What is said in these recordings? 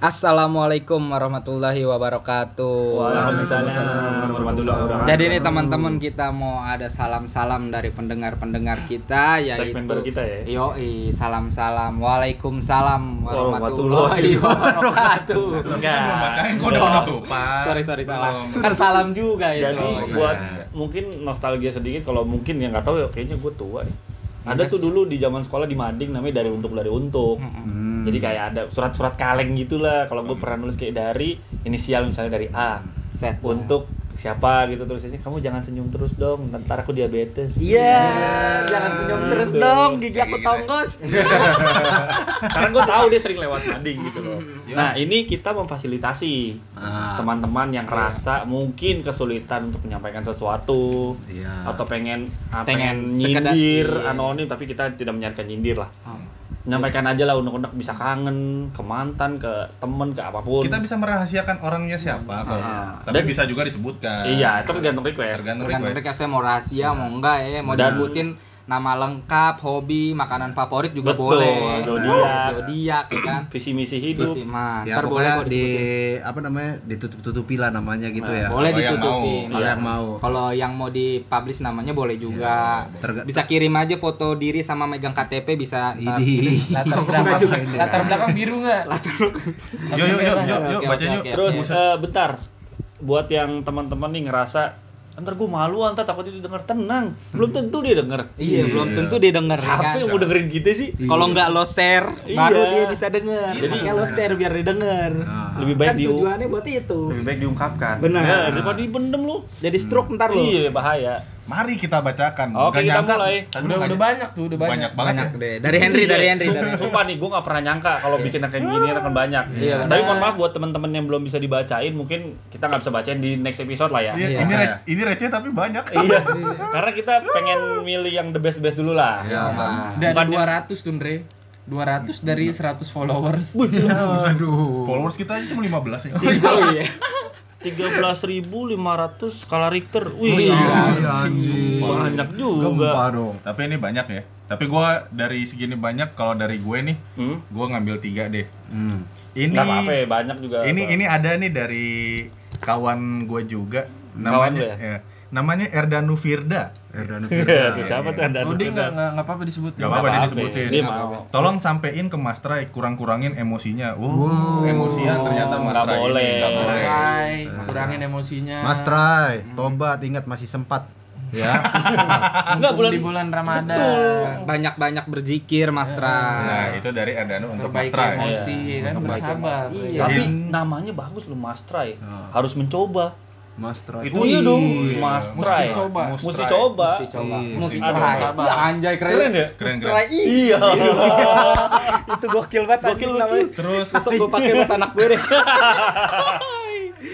Assalamualaikum warahmatullahi wabarakatuh. Waalaikumsalam warahmatullahi wabarakatuh. Jadi ini teman-teman kita mau ada salam-salam dari pendengar-pendengar kita yaitu Segmen baru kita ya? Yoi, salam-salam. Waalaikumsalam Warahmatullahi wabarakatuh. Enggak. bacain kok udah penutupan. Sorry sorry salah. Belum. Kan salam juga ya. Jadi Oh, buat mungkin nostalgia sedikit kalau mungkin yang nggak tahu ya kayaknya gue tua ya. Ada Iya tuh dulu di zaman sekolah di Mading namanya dari untuk dari untuk. Hmm. Jadi kayak ada surat-surat kaleng gitulah. Kalau gue pernah nulis kayak dari inisial misalnya dari A set untuk siapa gitu terus kamu jangan senyum terus dong ntar aku diabetes Iya, jangan senyum Gitu. terus dong, gigi aku tonggos. karena gue tahu dia sering lewat mading gitu loh nah ini kita memfasilitasi Ah. teman-teman yang rasa mungkin kesulitan untuk menyampaikan sesuatu Iya. atau pengen ah, Pengen pengen, sekedar- nyindir iya. anonim tapi kita tidak menyarankan nyindir lah Oh. Menyampaikan aja lah unek-unek bisa kangen ke mantan ke temen ke apa pun Kita bisa merahasiakan orangnya siapa kok. Ah. Tapi Dan- bisa juga disebutkan. iya itu tergantung request Tergantung Tergantung request. request saya mau rahasia mau enggak ya, mau Dan- disebutin nama lengkap, hobi, makanan favorit juga Betul, boleh. zodiak. Zodiak kan. visi misi hidup Visi mah. ya Ntar boleh di disebutin. apa namanya ditutup-tutupi lah namanya gitu Nah, ya Boleh Kalau yang ditutupin. kalau Iya. yang mau Kalau yang mau dipublish namanya boleh juga. Terga- bisa kirim aja foto diri sama megang KTP bisa. Idi. latar belakang latar belakang biru nggak Yuk yuk yuk yuk, yuk. Terus eh, bentar, buat yang teman-teman nih ngerasa ntar gue malu ntar takutnya didengar tenang belum tentu dia denger Iya, belum tentu dia denger. ya siapa kan? yang mau dengerin kita sih Kalau nggak lo share, Iya. baru dia bisa denger. Jadi- Jadi lo share biar dia denger. Nah, lebih baik kan tujuannya buat itu. lebih baik diungkapkan Benar. ya, daripada dipendem lu Jadi stroke ntar lo. iya bahaya Mari kita bacakan. Oke, kita nyangka- mulai. Udah udah banyak tuh udah banyak, Banyak banget. Banyak ya. deh. Dari Henry, dari Iya, Henry, dari Henry. Sumpah nih, gue gak pernah nyangka kalau bikin kayak gini akan banyak. Iya, Tapi mohon maaf buat teman-teman yang belum bisa dibacain, mungkin kita nggak bisa bacain di next episode lah ya. Iya, Iya. ini Iya. re- ini receh tapi banyak. Iya, karena kita pengen milih yang the best best dulu lah. Iya, Bukan yang- 200 tuh Andre 200 dari 100 followers aduh Followers kita cuma 15 ya. Oh iya. Tiga belas ribu lima ratus skala Richter. Wih, Iya, anjing. banyak juga. gempa dong Tapi ini banyak ya. Tapi gua dari segini banyak kalau dari gue nih, Hmm? gua ngambil tiga deh. hmm. Ini apa-apa ya, banyak juga. ini apa. ini ada nih dari kawan gue juga Kawan namanya ya? ya, namanya Erdanu Firda Erdanu Tuh, Firda siapa tuh Anda? oh dia nggak nggak nggak apa-apa disebutin Nggak apa-apa, dia disebutin. Dia mau. Tolong sampein ke Mas Trai, kurang-kurangin emosinya. Wow, emosian ternyata Mas Trai ini. boleh. Nggak Mas boleh. Trai, kurangin emosinya Mas Trai tobat ingat masih sempat ya Enggak, bulan- di bulan Ramadan Banyak-banyak berzikir, Mas Nah, Tra. itu dari Erdanu untuk Mas perbaiki Trai. emosi Iya. kan bersabar. Iya. Tapi namanya bagus loh Mas Trai. Ah. Harus mencoba. Mas Trai Itu iya dong, iya. Mas Mesti Trai. coba. Mus Mesti coba. Mesti coba. Iya, Mesti try. sabar. Iya, anjay keren. Keren ya? Keren, keren. try. Iya. Itu gokil banget Gokil, namanya. Terus Besok gue pakai buat anak gue deh.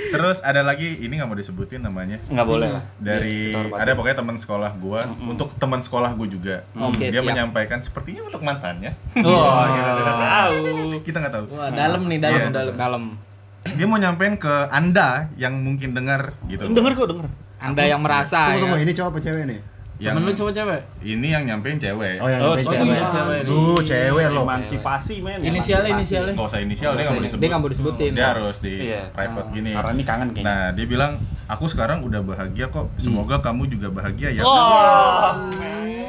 terus ada lagi ini nggak mau disebutin namanya. Enggak boleh lah. Dari hormati. ada pokoknya teman sekolah gua, untuk teman sekolah gua juga. Oke, Dia siap. menyampaikan sepertinya untuk mantannya. Oh, kita tidak tahu. Kita nggak tahu. wah dalam nih dalam dalam Dalam. Dia mau nyampein ke Anda yang mungkin dengar gitu. Dengar kok, dengar. Anda yang merasa tunggu tunggu ya. ini cowok apa cewek nih Yang temen lu cowok cewek ini yang nyampein cewek. oh yang Oh, oh, cewek iya, cewek. Duh, cewek lo Emansipasi, men. inisialnya inisialnya Nggak usah inisial, dia nggak mau disebut. Dia nggak mau disebutin. Dia harus di Iya. private gini. Karena ini kangen kayaknya. Nah, dia bilang, aku sekarang udah bahagia kok. Semoga kamu juga bahagia ya. Oh,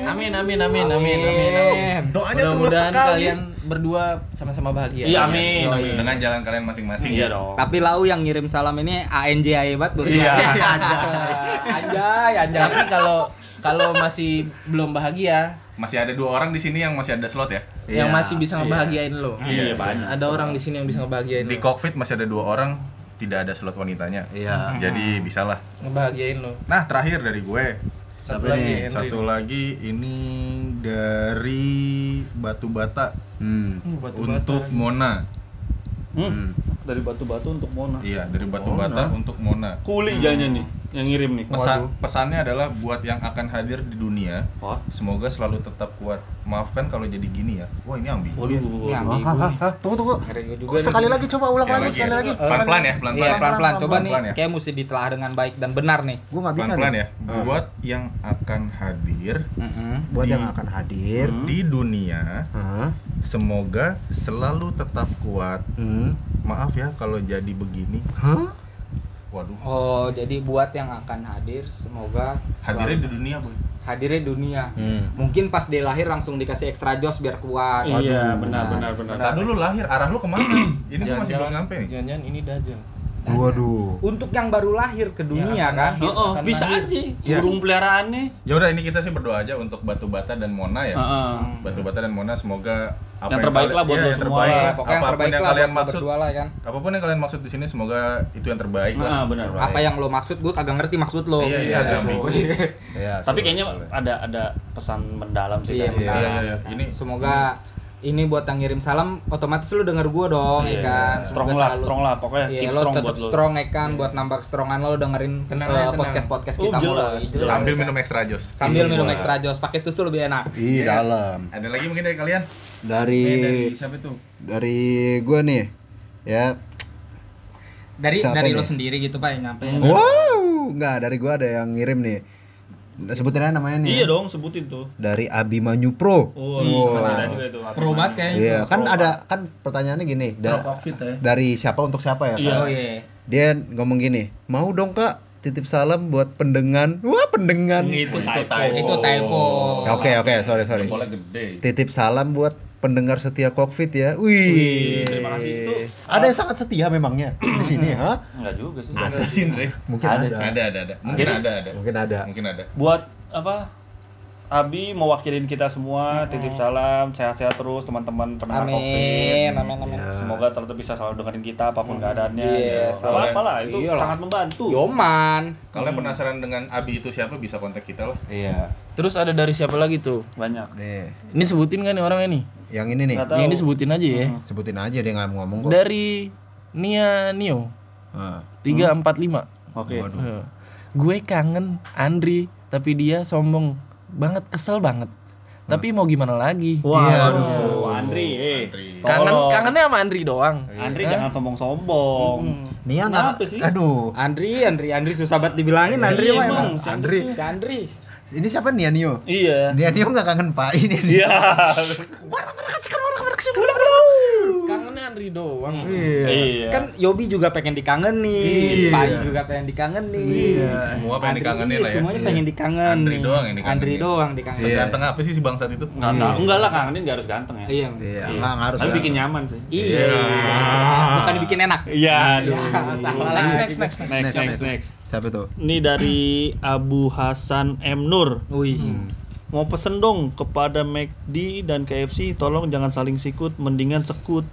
amin amin amin amin amin amin Doanya tulus sekali. kalian berdua sama-sama bahagia Iya, amin, Yoi. amin. Dengan jalan kalian masing-masing Iya ya. dong. Tapi lau yang ngirim salam ini ANJ hebat bro. Iya. Anjay, anjay. tapi kalau kalau masih belum bahagia Masih ada dua orang di sini yang masih ada slot ya. yang Iya. masih bisa ngebahagiain lo Iya, banyak. ada orang di sini yang bisa ngebahagiain Di lo cockpit masih ada dua orang, tidak ada slot wanitanya. iya Jadi bisalah. ngebahagiain lo Nah, terakhir dari gue. Satu Siapa lagi nih? Henry. Satu lagi ini dari Batu Bata hmm. Hmm, batu untuk bata. Mona. Hmm. Hmm. Dari batu-batu untuk Mona. Iya, dari Batu Mona. Bata untuk Mona. Kuli jadinya nih. Yang ngirim nih. Pesan pesannya adalah buat yang akan hadir di dunia, Oh. semoga selalu tetap kuat. Maafkan kalau jadi gini ya. Wah, ini ambigu. Waduh. Hah, nih. hah, Tunggu tunggu. Juga Oh, sekali nih. lagi coba ulang Ya, lagi sekali ya. lagi. Pelan-pelan ya, pelan-pelan. Iya, pelan-pelan. Coba nih, Pelan-pelan ya. kayak mesti ditelaah dengan baik dan benar nih. Gua nggak bisa Pelan-pelan nih. ya. Buat yang akan hadir. Buat Di- yang akan hadir. Hmm. di dunia, Hah? semoga selalu tetap kuat. Hmm. Maaf ya kalau jadi begini. Hah? Waduh. Oh, jadi buat yang akan hadir, semoga Hadirnya selalu- di dunia, Boy. hadirnya dunia. Hmm. Mungkin pas dia lahir langsung dikasih extra jos biar kuat. Iya, benar benar benar. Nah, dulu lahir, arah lu ke mana? Ini gua masih belum nyampe nih. Jangan-jangan ini dajjal. Waduh. Untuk yang baru lahir ke dunia akan kan. lahir. Oh, oh, bisa lahir. aja. Iya. Burung peliharaannya. Ya udah ini kita sih berdoa aja untuk Batu Bata dan Mona ya. Heeh. Batu Bata dan Mona semoga apa Yang terbaik lah buat iya, lo yang semua terbaik lah. Pokoknya yang apa pun terbaik yang lah kalian maksud, lah kan. apa pun yang kalian maksud di sini semoga itu yang terbaik Ah, lah. benar. Terbaik. Apa yang lo maksud gue kagak ngerti maksud lo. Iya, iya, agak ambigu. Ya, Tapi kayaknya ada ada pesan mendalam sih Iya, Iya, iya, iya. Ini Semoga ini buat yang ngirim salam otomatis lu denger gue dong Iya, ya kan. Strong Semoga lah, strong lah pokoknya Iya, keep lo strong tetap strong ya kan buat nambah strongan lo dengerin Tenang eh, tenang. podcast-podcast Oh, kita mulu. jelas, jelas. sambil minum extra jos. sambil Iya. minum extra jos pakai susu lebih enak. Ih, Yes. dalam. Ada lagi mungkin dari kalian? Dari Eh, dari siapa tuh? dari gua nih. Ya. Dari Siapa dari nih? lo sendiri gitu Pak yang nyampe. Wow, enggak dari gua ada yang ngirim nih. Sebutin aja namanya nih. Iya dong, sebutin tuh. Dari Abimanyu Pro. Oh, Wow. juga itu. Pro banget kayaknya. Iya, kan ada kan pertanyaannya gini, da- Pro Covid ya. dari siapa untuk siapa ya? Iya. Oh iya. Dia ngomong gini, "Mau dong, Kak, titip salam buat pendengan." Wah, pendengan. Itu typo. Itu typo. Oke, oke, sorry, sorry. Gede. Titip salam buat pendengar setia Covid ya. Wih. Wih, terima kasih. Itu, Ada yang sangat setia memangnya di sini, ha? Enggak juga sih. Ada sih. Mungkin Ada ada. Ada, ada. Mungkin ada, ada. Mungkin ada. Mungkin ada. Buat apa? Abi mewakilin kita semua, titip salam, sehat-sehat terus teman-teman pendengar Amin, Covid. amin, amin. Ya. Semoga tetap bisa selalu dengerin kita apa pun keadaannya. Iya, gitu. selalu. apa lah itu Iyalah. sangat membantu. Yoman. Kalian penasaran dengan Abi itu siapa? Bisa kontak kita lah. Iya. Terus ada dari siapa lagi tuh? Banyak. Nih, Ini sebutin kan nih orangnya nih? yang ini nih. Yang ini sebutin aja ya. Sebutin aja dia nggak mau ngomong kok. Dari Nia Nio Ah. 345. Oke. Waduh. Eh, Gue kangen Andri, tapi dia sombong banget, kesel banget. Tapi mau gimana lagi? Waduh, Andri, eh. Kangen kangennya sama Andri doang. Andri jangan sombong-sombong. Nia Kenapa nggak? sih? Aduh. Andri, Andri, Andri susah banget dibilangin Andri Iya, mah emang. emang. Andri. Si Andri. Ini siapa Nia Nio? Iya. Nia Nio nggak kangen Pak ini. Iya. Kangennya Andri doang. Iya. Kan Yobi juga pengen dikangenin, Iya. Pai juga pengen dikangenin. Iya. Semua pengen Andri- dikangenin iya, lah ya. Semuanya pengen dikangenin. Andri doang yang dikangenin. Andri doang dikangenin. Iya. Seganteng apa sih si bangsat itu? Enggak tahu. Enggak lah kangenin enggak harus ganteng ya. Iya. Iya, nggak nggak harus. Tapi bikin nyaman sih. Iya. Bukan dibikin enak. Iya. Salah next, next, next. Next, next, next. Siapa tuh? Ini dari Abu Hasan M Nur. Wih. Mau pesen dong kepada McD dan KFC, tolong jangan saling sikut, mendingan sekut.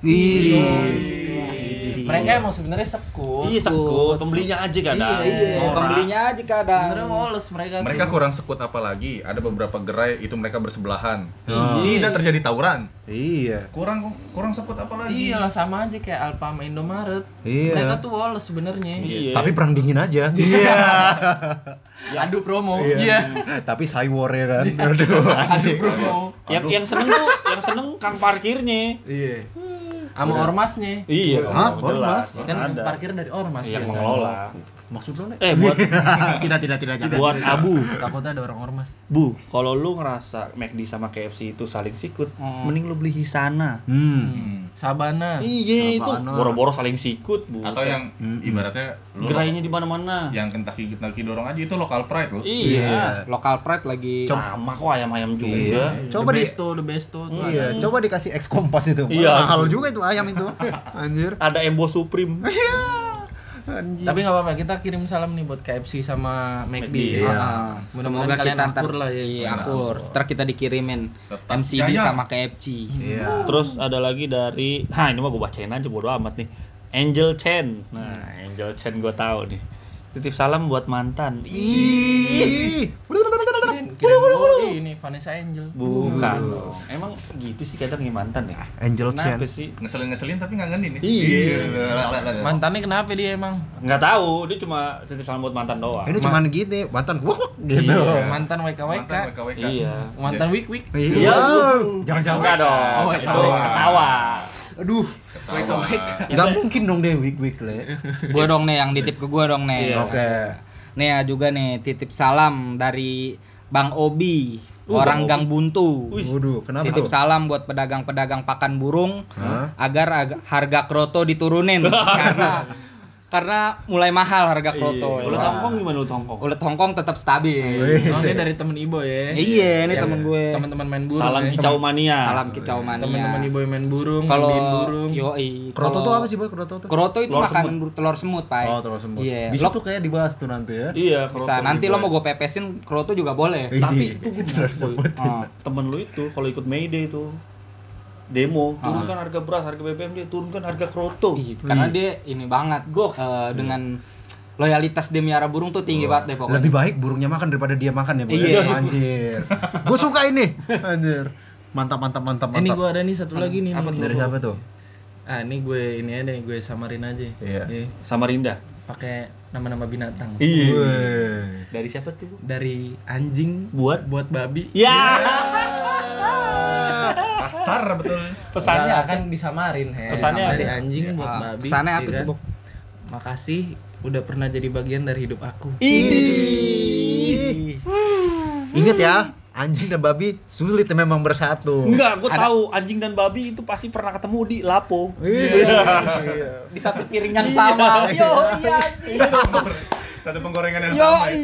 Mereka emang sebenarnya sekut. Iya sekut, pembelinya aja kadang. Iya, Norak. pembelinya aja kadang. Sebenarnya moles mereka. Mereka tuh. kurang sekut apa lagi? Ada beberapa gerai itu mereka bersebelahan. Oh. Tidak terjadi tawuran. Iya. Kurang kurang sekut apa lagi? Iyalah sama aja kayak Alfa sama Indomaret. Iya. Mereka tuh woles sebenarnya. Iya. Tapi perang dingin aja. Iya. Adu promo. Iya. Tapi Cywar ya kan. Aduh. Adu promo. yang yang seneng tuh, yang seneng kang parkirnya. Iya. Sama ormasnya. Iya. Hah? jelas. Kan Ada. parkir dari ormas yang biasanya. mengelola. Maksud lo nih? Eh buat tidak tidak tidak jangan. buat Abu, Takutnya ada orang ormas. Bu, kalau lu ngerasa McD sama KFC itu saling sikut, mending lu beli Hisana. Hmm. Sabana. Iya itu boro-boro saling sikut, Bu. Atau yang ibaratnya lu gerainya di mana-mana. yang Kentucky Kentucky dorong aja itu lokal pride loh. Iya. Lokal pride lagi Sama kok ayam-ayam juga. Coba the di besto, the besto tuh Iya, ada. coba dikasih X kompas itu. Iya. Mahal juga itu ayam itu. Anjir. Ada Embo Supreme. Anjir. Tapi nggak apa-apa, kita kirim salam nih buat KFC sama McD. Iya. ah. Semoga Mudah-mudahan kalian kita akur lah ya. Iya, akur. Ntar kita dikirimin Tetap MCD jaya. sama KFC. Iya. Terus ada lagi dari, nah ini mah gue bacain aja bodo amat nih. Angel Chen. Nah, Angel Chen gue tahu nih. Titip salam buat mantan. Ih. Kira gua ini Vanessa Angel. Bukan. dong. Emang gitu sih kadang ya mantan ya. Angel Chen. Kenapa sih? Ngeselin-ngeselin tapi ngangenin ya. Iya. Mantannya kenapa dia emang? Nggak tahu, dia cuma titip salam buat mantan doang. Ini cuman gini, mantan wuk wuk, gitu. Iya. Mantan WKWK. Mantan WKWK. Iya. Mantan Wik Wik. Iya. Jangan-jangan. Enggak dong. Oh, itu ketawa. Aduh, Ketawa. nggak mungkin dong deh week week le. Gua dong nih yang ditip ke gua dong nih. Iya. Oke. Nih ya juga nih titip salam dari Bang Obi, Uh, orang Bang Gang Buntu. Waduh, kenapa Titip tuh? salam buat pedagang-pedagang pakan burung Hah? agar ag- harga kroto diturunin karena karena mulai mahal harga kroto. Iya. Ulet Hongkong gimana ulet Hongkong? Ulet Hongkong tetap stabil. Oh, ini dari temen Ibo ya. Iya, ini temen gue. Teman-teman main burung. Salam ya. kicau mania. Salam kicau mania. Teman-teman Ibo yang main burung, Kalau burung. yoi. Kroto tuh apa sih boy? Kroto tuh? Kroto itu Telur makanan bur- telur semut, Pak. Oh, terus semut. Iya. Bisa Lo tuh kayak dibahas tuh nanti ya. Iya, bisa nanti lo mau gue pepesin kroto juga boleh. Tapi itu gue Telur semut. Oh. temen lu itu kalau ikut Mayday itu demo turunkan harga beras harga BBM dia turunkan harga kroto Iya, karena dia ini banget Goks. eh, dengan loyalitas dia miara burung tuh tinggi banget deh pokoknya. Lebih baik burungnya makan daripada dia makan ya. Iya. Anjir. Gue suka ini. Anjir. Mantap mantap mantap Eh, Ini mantap. gua ada nih satu lagi nih. Apa nih. Dari siapa tuh? Ah, ini gue ini aja gue samarin aja. Iya. Samarinda pakai nama-nama binatang. iya dari siapa tuh Dari anjing buat buat babi. ya Kasar betul. pesannya apa? kan disamarin he. Pesannya dari anjing buat Ah, babi. pesannya apa ya tuh, kan? Bok? Makasih udah pernah jadi bagian dari hidup aku. Ih. Ingat ya, anjing dan babi sulit memang bersatu. enggak gue tahu anjing dan babi itu pasti pernah ketemu di Lapo Iya. Di satu piring yang sama. Yo, iya. Satu penggorengan yang Yo, sama. ya.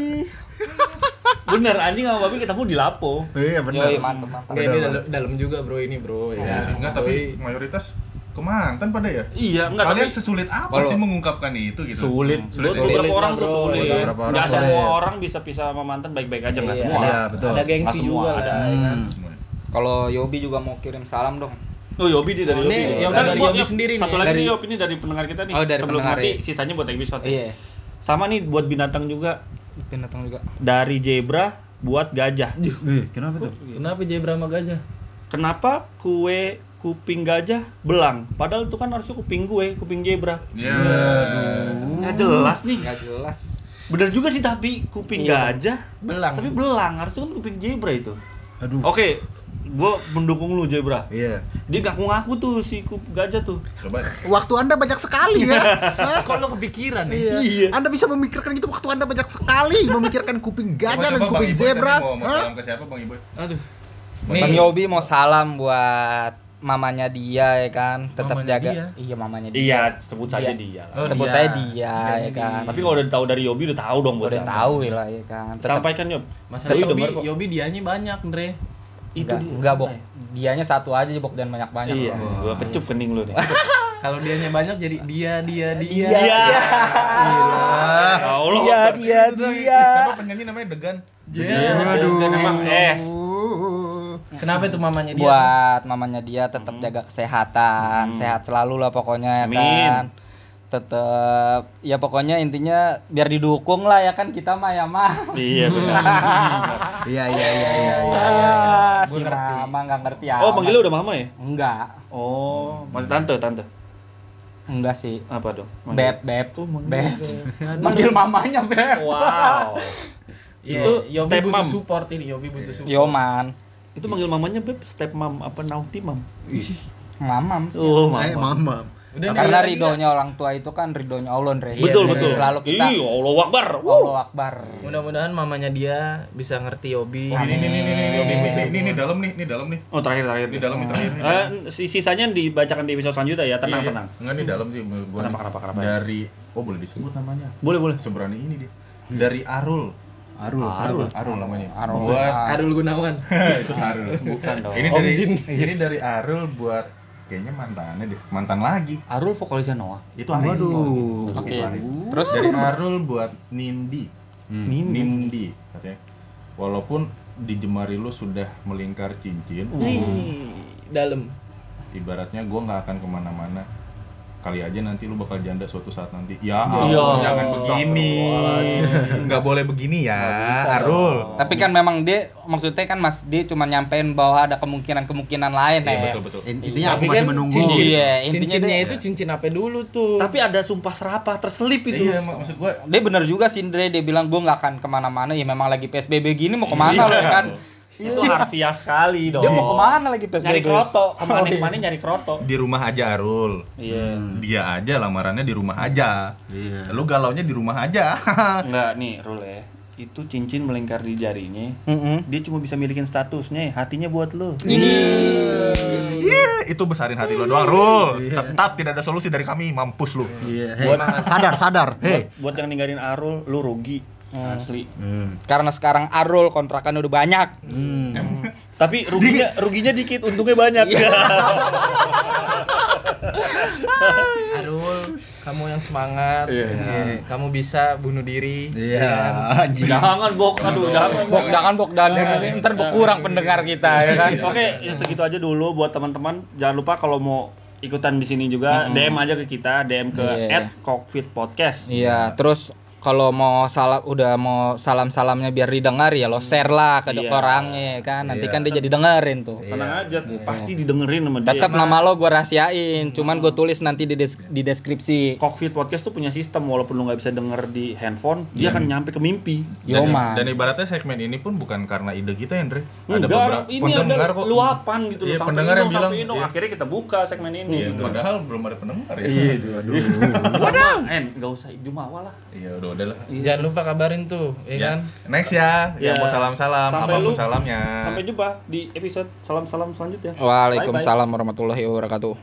Bener anjing sama babi ketemu di Lapo Iya benar. Yo, mantep mantep. Enggak, ini dalam, dalam juga bro ini bro Iya ya. sih, enggak tapi mayoritas kemantan pada ya. iya enggak Kalian tapi sesulit apa Kalau- sih mengungkapkan itu gitu? sulit Sulit. Beberapa Sulit orang lah, tuh sulit Iya, beberapa orang sulit. semua orang bisa pisah sama mantan baik-baik aja nggak Iya, semua Iya, betul. Ada gengsi semua juga ada. lah. ya. Kalau Yobi juga mau kirim salam dong. Oh Yobi dia dari Oh, Yobi. ini Yobi dari buat Yobi Yob, sendiri nih Satu ya, lagi dari- nih Yob ini dari pendengar kita nih. Oh, dari Sebelum pendengar nanti ya. sisanya buat episode. ya. Iya. Sama nih buat binatang juga Binatang juga. dari zebra buat gajah. Wih, kenapa tuh? Kenapa zebra sama gajah? Kenapa kue kuping gajah belang? Padahal itu kan harusnya kuping gue, kuping zebra. Ya. Nggak jelas nih. Enggak jelas. Bener juga sih tapi kuping Iya. gajah Belang. tapi belang harusnya kan kuping zebra itu. Aduh. Oke, gua mendukung lu zebra. Iya. Dia ngaku-ngaku tuh si kup gajah tuh. Coba. Waktu Anda banyak sekali ya. Hah? Kok lo kepikiran nih? Iya. Iya. Anda bisa memikirkan gitu waktu Anda banyak sekali memikirkan kuping gajah dan Coba-coba kuping Bang zebra. Mau, mau salam ke siapa Bang Iboy? Aduh. Nih. Bang Yobi mau salam buat mamanya dia ya kan. Tetap Mamanya jaga. dia? Iya, mamanya dia. Iya, sebut saja Dia. dia. lah. Oh, Sebut dia. aja dia ya Dia kan. di- Tapi kalau udah tahu dari Yobi udah tahu dong buat udah siapa. tahu lah ya kan. Tetap Sampaikan Yob. Masalah Tapi Yobi, denger. Yobi dianya banyak, Andre. Itu enggak, dia. enggak, Bok. Dianya satu aja, Bok, dan banyak-banyak. Iya, Bok. gua pecup kening lu nih. Kalau dianya banyak jadi dia, dia, dia. Iya. Gila. Ya Allah. Dia, dia, dia. Siapa penyanyi namanya Degan? Dia. Aduh. Kenapa itu mamanya dia? Buat mamanya dia tetap jaga kesehatan, sehat selalu lah pokoknya ya Amin. kan. Tetap ya pokoknya intinya biar didukung lah ya kan kita mah ya mah. Iya benar. Iya iya iya iya iya. Ah, si Gua ngerti. mama nggak ngerti ya. Oh, manggilnya udah mama ya? Enggak, Oh, masih tante, tante. enggak sih. Apa dong? Beb, beb, manggil beb. Manggil mamanya beb. Wow. Iya, Itu step butuh mom. support ini, Yobi butuh support. Yoman, Itu manggil mamanya Beb step mom apa naughty mom? mamam sih. Oh, Eh, mama. Udah nih, Karena lagi ridhonya orang tua itu kan ridhonya Allah, Andre. Betul, Jadi betul. Selalu kita Iya, Allah Akbar. Allah Akbar. Mudah-mudahan mamanya dia bisa ngerti Yobi. Oh, ini ini ini ini ini Yobi ini ini ini dalam nih, ini dalam nih. Oh, terakhir terakhir. Ini dalam, ini terakhir. ini Eh, si- sisanya dibacakan di episode selanjutnya ya. Tenang, Iya, iya. tenang. Enggak nih dalam sih. Kenapa, nih. kenapa, kenapa? Dari oh boleh disebut namanya. Boleh, boleh. Seberani ini dia. Dari Arul. Arul. Arul. Arul namanya. Arul. Buat Arul Gunawan. itu Sarul. Bukan dong. Ini dari ini dari Arul buat kayaknya mantannya deh. Mantan lagi. Arul vokalisnya Noah. Itu Arul. Waduh. Oke. Arul. Terus Dari Arul buat Nindi. Nindi. Nindi katanya. Walaupun di jemari lu sudah melingkar cincin, Nih, dalam. ibaratnya gua nggak akan ke mana-mana. Kali aja nanti lu bakal janda suatu saat nanti. Ya, Iya. Allah, jangan begini. Nggak boleh begini ya, Arul. Tapi kan memang dia maksudnya kan Mas dia cuma nyampein bahwa ada kemungkinan-kemungkinan lain Iya ya. betul betul. Intinya aku Tapi masih kan menunggu. cincin- Iya, intinya cincinnya dia- itu cincin apa dulu tuh Tapi ada sumpah serapah terselip itu. Iya, mak- maksud gua Dia bener juga sih Andre, dia bilang gue nggak akan ke mana-mana ya memang lagi PSBB gini mau ke mana lo ya kan? Itu harfiah sekali dong. Dia mau ke mana lagi PSBB? Nyari kroto, ke mana-kemana nyari kroto. di rumah aja Arul. Iya. Dia aja lamarannya di rumah aja. Iya. Lu galaunya di rumah aja. Enggak nih, Rul ya. Itu cincin melingkar di jarinya. Mm-mm. Dia cuma bisa milikin statusnya, hatinya buat lo. Iya, itu besarin hati lo doang, Rul. Tetap tidak ada solusi dari kami, mampus lu. Iya. Hey, sadar, sadar. Hei. Buat yang ninggalin Arul, lu rugi. Asli. Hmm. Karena sekarang Arul kontrakan udah banyak. Tapi ruginya ruginya dikit, untungnya banyak. Arul kamu yang semangat Iya. Iya, kamu bisa bunuh diri Iya, anjing. jangan bok, aduh jangan. Bok jangan bok dan ntar berkurang pendengar kita ya kan. Oke, ya segitu aja dulu buat teman-teman. Jangan lupa kalau mau ikutan di sini juga DM aja ke kita, DM ke Iya. @cockfitpodcast. Iya, terus kalau mau salam udah mau salam-salamnya biar didengar ya lo share lah ke Iya. orangnya ya kan. Nanti kan dia jadi dengerin tuh. Tenang aja, pasti didengerin sama dia. Tetap nama lo gue rahasiain, cuman gue tulis nanti di, des- di deskripsi. Cockpit Podcast tuh punya sistem walaupun lu nggak bisa denger di handphone, dia akan nyampe ke mimpi. Dan, man. dan ibaratnya segmen ini pun bukan karena ide kita ya, Andre. Ada Enggak, beberapa ini pendengar ada kok. luapan gitu Iya, pendengar yang bilang, sampai iya. akhirnya kita buka segmen ini. Iya, gitu. padahal belum ada pendengar ya. Iya, aduh. Waduh, en nggak usah jumawa lah. Iya, udah udah lah. jangan lupa kabarin tuh ya Ya. kan Next ya, Ya. yang mau salam-salam, Sampai apa pun lu- salamnya. Sampai jumpa di episode salam-salam selanjutnya. Waalaikumsalam warahmatullahi wabarakatuh.